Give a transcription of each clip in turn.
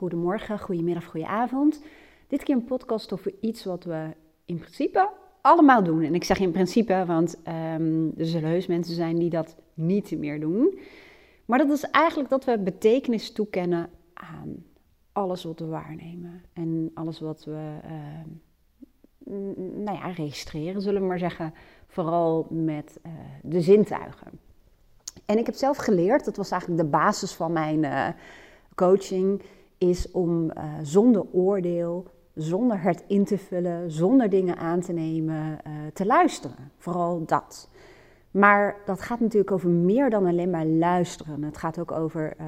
goedemorgen, goedemiddag, goedenavond. Dit keer een podcast over iets wat we in principe allemaal doen. En ik zeg in principe, want um, er zullen heus mensen zijn die dat niet meer doen. Maar dat is eigenlijk dat we betekenis toekennen aan alles wat we waarnemen. En alles wat we uh, nou ja, registreren, zullen we maar zeggen. Vooral met uh, de zintuigen. En ik heb zelf geleerd, dat was eigenlijk de basis van mijn uh, coaching, is om uh, zonder oordeel, zonder het in te vullen, zonder dingen aan te nemen, uh, te luisteren. Vooral dat. Maar dat gaat natuurlijk over meer dan alleen maar luisteren. Het gaat ook over uh,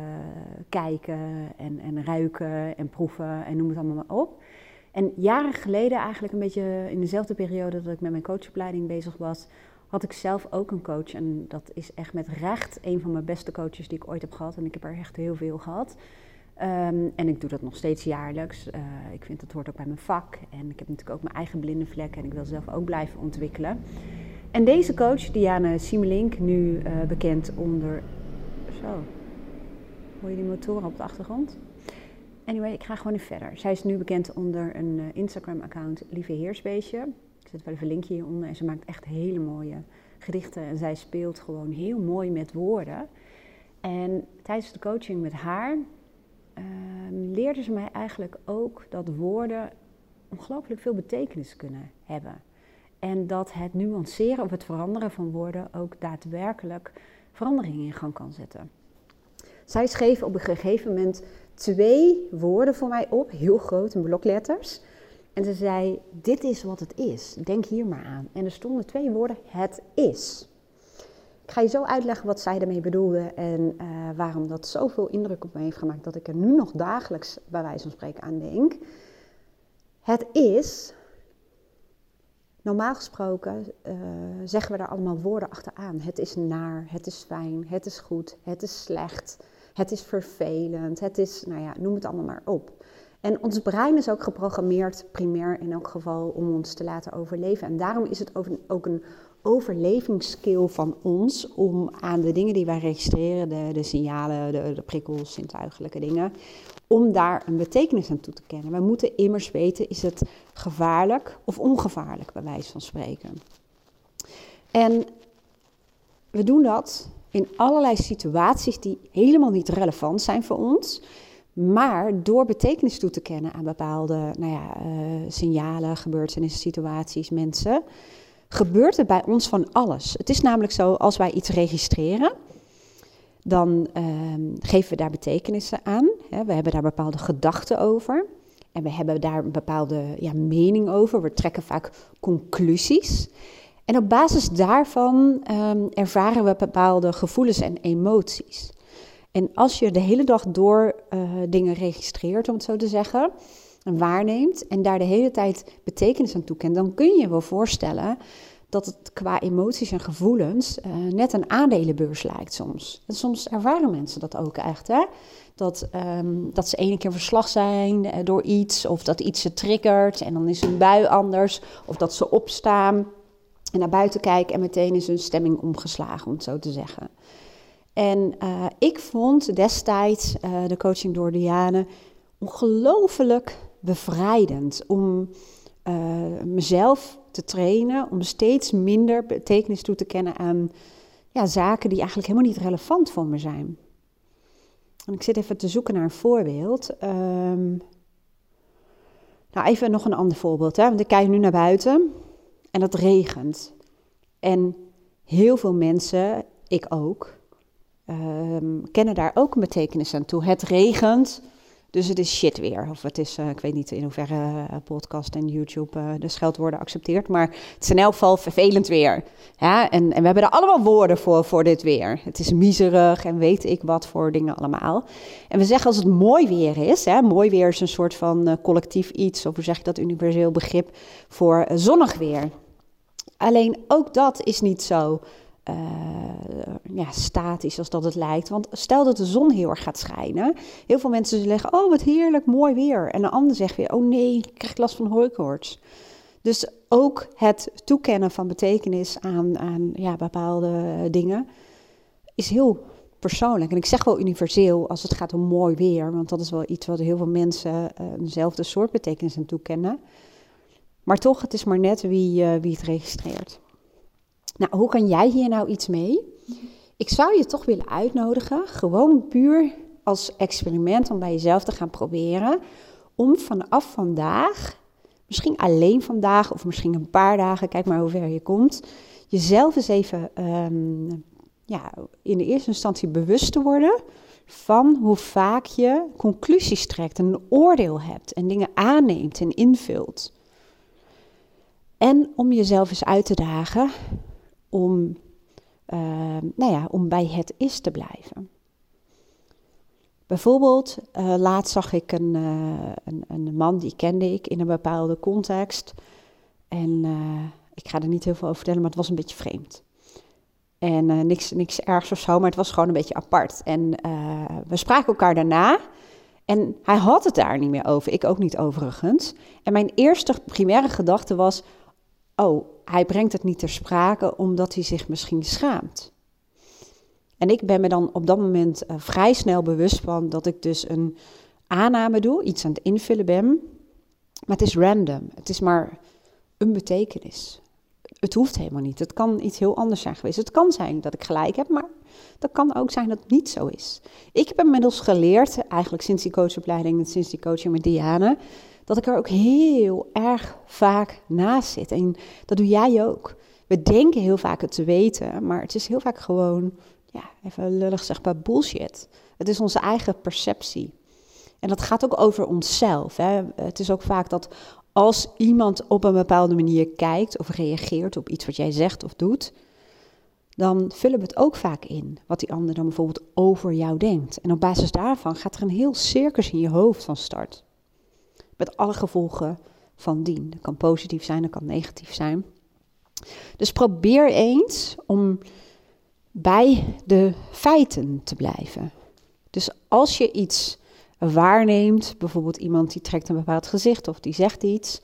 kijken en, en ruiken en proeven en noem het allemaal maar op. En jaren geleden, eigenlijk een beetje in dezelfde periode dat ik met mijn coachopleiding bezig was, had ik zelf ook een coach. En dat is echt met recht een van mijn beste coaches die ik ooit heb gehad. En ik heb er echt heel veel gehad. Um, en ik doe dat nog steeds jaarlijks. Uh, ik vind dat hoort ook bij mijn vak. En ik heb natuurlijk ook mijn eigen blinde vlek en ik wil zelf ook blijven ontwikkelen. En deze coach, Diane Simelink, nu uh, bekend onder. Zo. Hoor je die motoren op de achtergrond? Anyway, ik ga gewoon even verder. Zij is nu bekend onder een uh, Instagram-account Lieve Heersbeestje. Ik zet wel even een linkje hieronder. En ze maakt echt hele mooie gedichten. En zij speelt gewoon heel mooi met woorden. En tijdens de coaching met haar leerde ze mij eigenlijk ook dat woorden ongelooflijk veel betekenis kunnen hebben. En dat het nuanceren of het veranderen van woorden ook daadwerkelijk verandering in gang kan zetten. Zij schreef op een gegeven moment twee woorden voor mij op, heel groot in blokletters. En ze zei: Dit is wat het is. Denk hier maar aan. En er stonden twee woorden: Het is. Ik ga je zo uitleggen wat zij ermee bedoelde en uh, waarom dat zoveel indruk op me heeft gemaakt dat ik er nu nog dagelijks bij wijze van spreken aan denk. Het is, normaal gesproken uh, zeggen we daar allemaal woorden achteraan. Het is naar, het is fijn, het is goed, het is slecht, het is vervelend, het is, nou ja, noem het allemaal maar op. En ons brein is ook geprogrammeerd, primair in elk geval, om ons te laten overleven. En daarom is het ook een overlevingsskill van ons om aan de dingen die wij registreren, de, de signalen, de, prikkels, zintuigelijke dingen, om daar een betekenis aan toe te kennen. Wij moeten immers weten, is het gevaarlijk of ongevaarlijk, bij wijze van spreken. En we doen dat in allerlei situaties die helemaal niet relevant zijn voor ons. Maar door betekenis toe te kennen aan bepaalde nou ja, uh, signalen, gebeurtenissen, situaties, mensen, gebeurt er bij ons van alles. Het is namelijk zo, als wij iets registreren, dan uh, geven we daar betekenissen aan. Hè. We hebben daar bepaalde gedachten over. En we hebben daar een bepaalde ja, mening over. We trekken vaak conclusies. En op basis daarvan um, ervaren we bepaalde gevoelens en emoties. En als je de hele dag door uh, dingen registreert, om het zo te zeggen, waarneemt en daar de hele tijd betekenis aan toekent, dan kun je wel voorstellen dat het qua emoties en gevoelens uh, net een aandelenbeurs lijkt soms. En soms ervaren mensen dat ook echt, hè? Dat, um, dat ze ene keer verslag zijn uh, door iets, of dat iets ze triggert en dan is hun bui anders, of dat ze opstaan en naar buiten kijken en meteen is hun stemming omgeslagen, om het zo te zeggen. En uh, ik vond destijds de coaching door Diane ongelooflijk bevrijdend om mezelf te trainen om steeds minder betekenis toe te kennen aan ja, zaken die eigenlijk helemaal niet relevant voor me zijn. En ik zit even te zoeken naar een voorbeeld. Um, nou, even nog een ander voorbeeld. Hè? Want ik kijk nu naar buiten en het regent. En heel veel mensen, ik ook, um, kennen daar ook een betekenis aan toe. Het regent, dus het is shit weer. Of het is, uh, ik weet niet in hoeverre uh, podcast en YouTube uh, de scheldwoorden accepteert. Maar het is in elk geval vervelend weer. Ja, en, en we hebben er allemaal woorden voor, voor dit weer. Het is miserig en weet ik wat voor dingen allemaal. En we zeggen als het mooi weer is. Hè, mooi weer is een soort van collectief iets. Of hoe zeg je dat universeel begrip voor zonnig weer. Alleen ook dat is niet zo uh, ja, statisch als dat het lijkt. Want stel dat de zon heel erg gaat schijnen. Heel veel mensen zeggen, oh wat heerlijk, mooi weer. En de ander zegt weer, oh nee, ik krijg last van hooikoorts. Dus ook het toekennen van betekenis aan, aan ja, bepaalde dingen is heel persoonlijk. En ik zeg wel universeel als het gaat om mooi weer, want dat is wel iets wat heel veel mensen uh, eenzelfde soort betekenis aan toekennen. Maar toch, het is maar net wie, uh, wie het registreert. Nou, hoe kan jij hier nou iets mee? Ik zou je toch willen uitnodigen, gewoon puur als experiment om bij jezelf te gaan proberen, om vanaf vandaag, misschien alleen vandaag of misschien een paar dagen, kijk maar hoe ver je komt, jezelf eens even um, ja, in de eerste instantie bewust te worden van hoe vaak je conclusies trekt en een oordeel hebt en dingen aanneemt en invult. En om jezelf eens uit te dagen om, uh, nou ja, om bij het is te blijven. Bijvoorbeeld, uh, laatst zag ik een, uh, een, een, man, die kende ik in een bepaalde context. En ik ga er niet heel veel over vertellen, maar het was een beetje vreemd. En niks, niks ergs of zo, maar het was gewoon een beetje apart. En we spraken elkaar daarna. En hij had het daar niet meer over. Ik ook niet overigens. En mijn eerste primaire gedachte was: Oh, hij brengt het niet ter sprake omdat hij zich misschien schaamt. En ik ben me dan op dat moment uh, vrij snel bewust van dat ik dus een aanname doe, iets aan het invullen ben. Maar het is random. Het is maar een betekenis het hoeft helemaal niet. Het kan iets heel anders zijn geweest. Het kan zijn dat ik gelijk heb, maar dat kan ook zijn dat het niet zo is. Ik heb inmiddels geleerd, eigenlijk sinds die coachopleiding en sinds die coaching met Diane, dat ik er ook heel erg vaak naast zit. En dat doe jij ook. We denken heel vaak het te weten, maar het is heel vaak gewoon, ja, even lullig zeg bullshit. Het is onze eigen perceptie. En dat gaat ook over onszelf. Hè. Het is ook vaak dat als iemand op een bepaalde manier kijkt of reageert op iets wat jij zegt of doet, dan vullen we het ook vaak in wat die ander dan bijvoorbeeld over jou denkt. En op basis daarvan gaat er een heel circus in je hoofd van start. Met alle gevolgen van dien. Dat kan positief zijn, dat kan negatief zijn. Dus probeer eens om bij de feiten te blijven. Dus als je iets waarneemt, bijvoorbeeld iemand die trekt een bepaald gezicht of die zegt iets,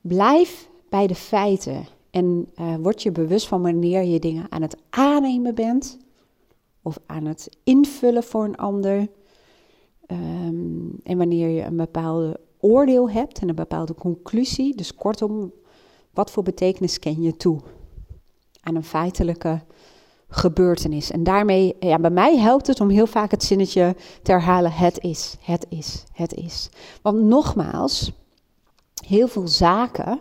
blijf bij de feiten en uh, word je bewust van wanneer je dingen aan het aannemen bent of aan het invullen voor een ander. Um, en wanneer je een bepaalde oordeel hebt en een bepaalde conclusie. Dus kortom, wat voor betekenis ken je toe aan een feitelijke gebeurtenis. En daarmee, ja, bij mij helpt het om heel vaak het zinnetje te herhalen: het is, het is, het is. Want nogmaals, heel veel zaken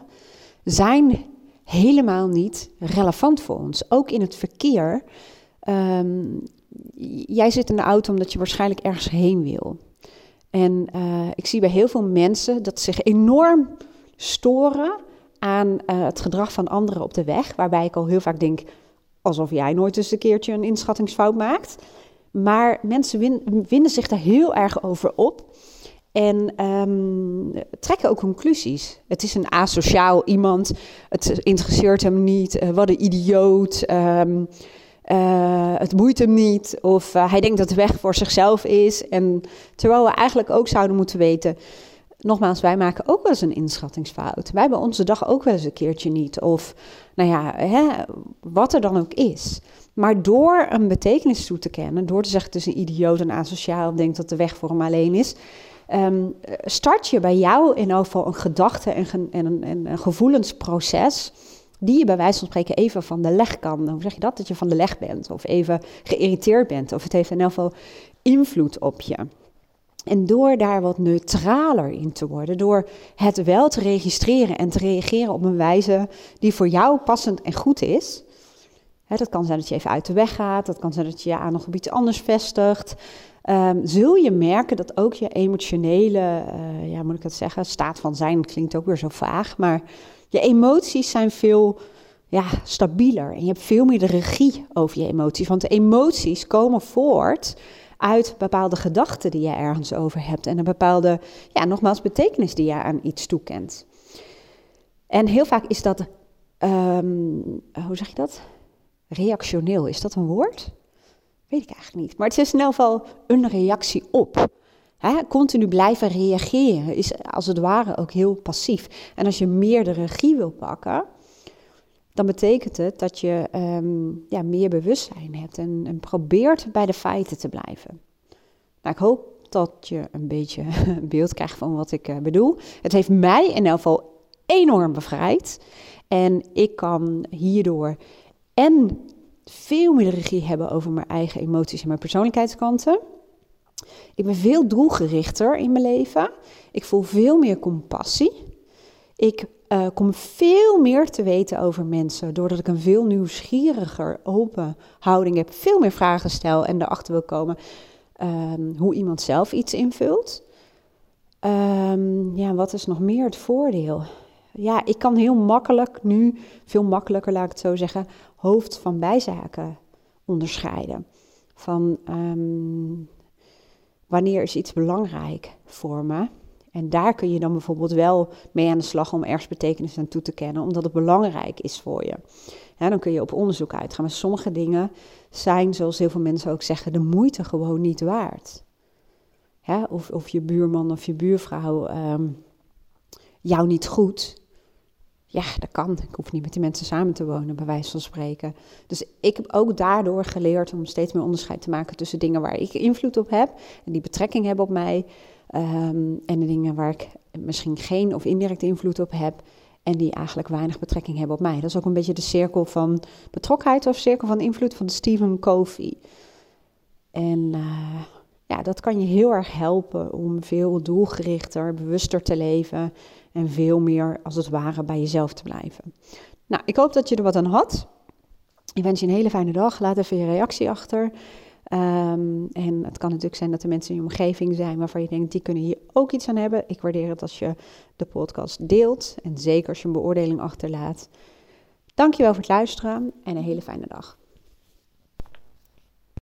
zijn helemaal niet relevant voor ons. Ook in het verkeer. Um, jij zit in de auto omdat je waarschijnlijk ergens heen wil. En uh, ik zie bij heel veel mensen dat zich enorm storen aan uh, het gedrag van anderen op de weg. Waarbij ik al heel vaak denk: alsof jij nooit eens een keertje een inschattingsfout maakt. Maar mensen win, winnen zich daar heel erg over op. En um, trekken ook conclusies. Het is een asociaal iemand. Het interesseert hem niet. Uh, wat een idioot. Um, uh, het boeit hem niet. Of uh, hij denkt dat de weg voor zichzelf is. En terwijl we eigenlijk ook zouden moeten weten nogmaals, wij maken ook wel eens een inschattingsfout. Wij hebben onze dag ook wel eens een keertje niet. Of, nou ja, hè, wat er dan ook is. Maar door een betekenis toe te kennen, door te zeggen het is een idioot en asociaal, denkt dat de weg voor hem alleen is, um, start je bij jou in geval een gedachte en, en, en een gevoelensproces die je bij wijze van spreken even van de leg kan. Hoe zeg je dat? Dat je van de leg bent of even geïrriteerd bent. Of het heeft in elk geval invloed op je. En door daar wat neutraler in te worden, door het wel te registreren en te reageren op een wijze die voor jou passend en goed is. Hè, dat kan zijn dat je even uit de weg gaat, dat kan zijn dat je je aandacht op iets anders vestigt. Um, zul je merken dat ook je emotionele, uh, ja, moet ik het zeggen, staat van zijn klinkt ook weer zo vaag, maar je emoties zijn veel ja, stabieler en je hebt veel meer de regie over je emoties. Want de emoties komen voort uit bepaalde gedachten die je ergens over hebt en een bepaalde, ja, nogmaals, betekenis die je aan iets toekent. En heel vaak is dat, um, hoe zeg je dat? Reactioneel, is dat een woord? Weet ik eigenlijk niet. Maar het is in elk geval een reactie op. continu blijven reageren is als het ware ook heel passief. En als je meer de regie wil pakken, dan betekent het dat je ehm, ja, meer bewustzijn hebt en, en, probeert bij de feiten te blijven. Nou, ik hoop dat je een beetje een beeld krijgt van wat ik uh, bedoel. Het heeft mij in elk geval enorm bevrijd. En ik kan hierdoor en veel meer regie hebben over mijn eigen emoties en mijn persoonlijkheidskanten. Ik ben veel doelgerichter in mijn leven. Ik voel veel meer compassie. Ik uh, kom veel meer te weten over mensen doordat ik een veel nieuwsgieriger, open houding heb. Veel meer vragen stel en erachter wil komen um, hoe iemand zelf iets invult. Um, ja, wat is nog meer het voordeel? Ja, ik kan heel makkelijk nu, veel makkelijker laat ik het zo zeggen, hoofd van bijzaken onderscheiden. Van um, wanneer is iets belangrijk voor me? En daar kun je dan bijvoorbeeld wel mee aan de slag om ergens betekenis aan toe te kennen, omdat het belangrijk is voor je. Ja, dan kun je op onderzoek uitgaan. Maar sommige dingen zijn, zoals heel veel mensen ook zeggen, de moeite gewoon niet waard. Of, of je buurman of je buurvrouw um, jou niet goed. Ja, dat kan. Ik hoef niet met die mensen samen te wonen, bij wijze van spreken. Dus ik heb ook daardoor geleerd om steeds meer onderscheid te maken tussen dingen waar ik invloed op heb en die betrekking hebben op mij. Um, en de dingen waar ik misschien geen of indirect invloed op heb. En die eigenlijk weinig betrekking hebben op mij. Dat is ook een beetje de cirkel van betrokkenheid of cirkel van invloed van Stephen Covey. En uh, ja, dat kan je heel erg helpen om veel doelgerichter, bewuster te leven. En veel meer als het ware bij jezelf te blijven. Nou, ik hoop dat je er wat aan had. Ik wens je een hele fijne dag. Laat even je reactie achter. Um, en het kan natuurlijk zijn dat er mensen in je omgeving zijn waarvan je denkt, die kunnen hier ook iets aan hebben. Ik waardeer het als je de podcast deelt en zeker als je een beoordeling achterlaat. Dankjewel voor het luisteren en een hele fijne dag.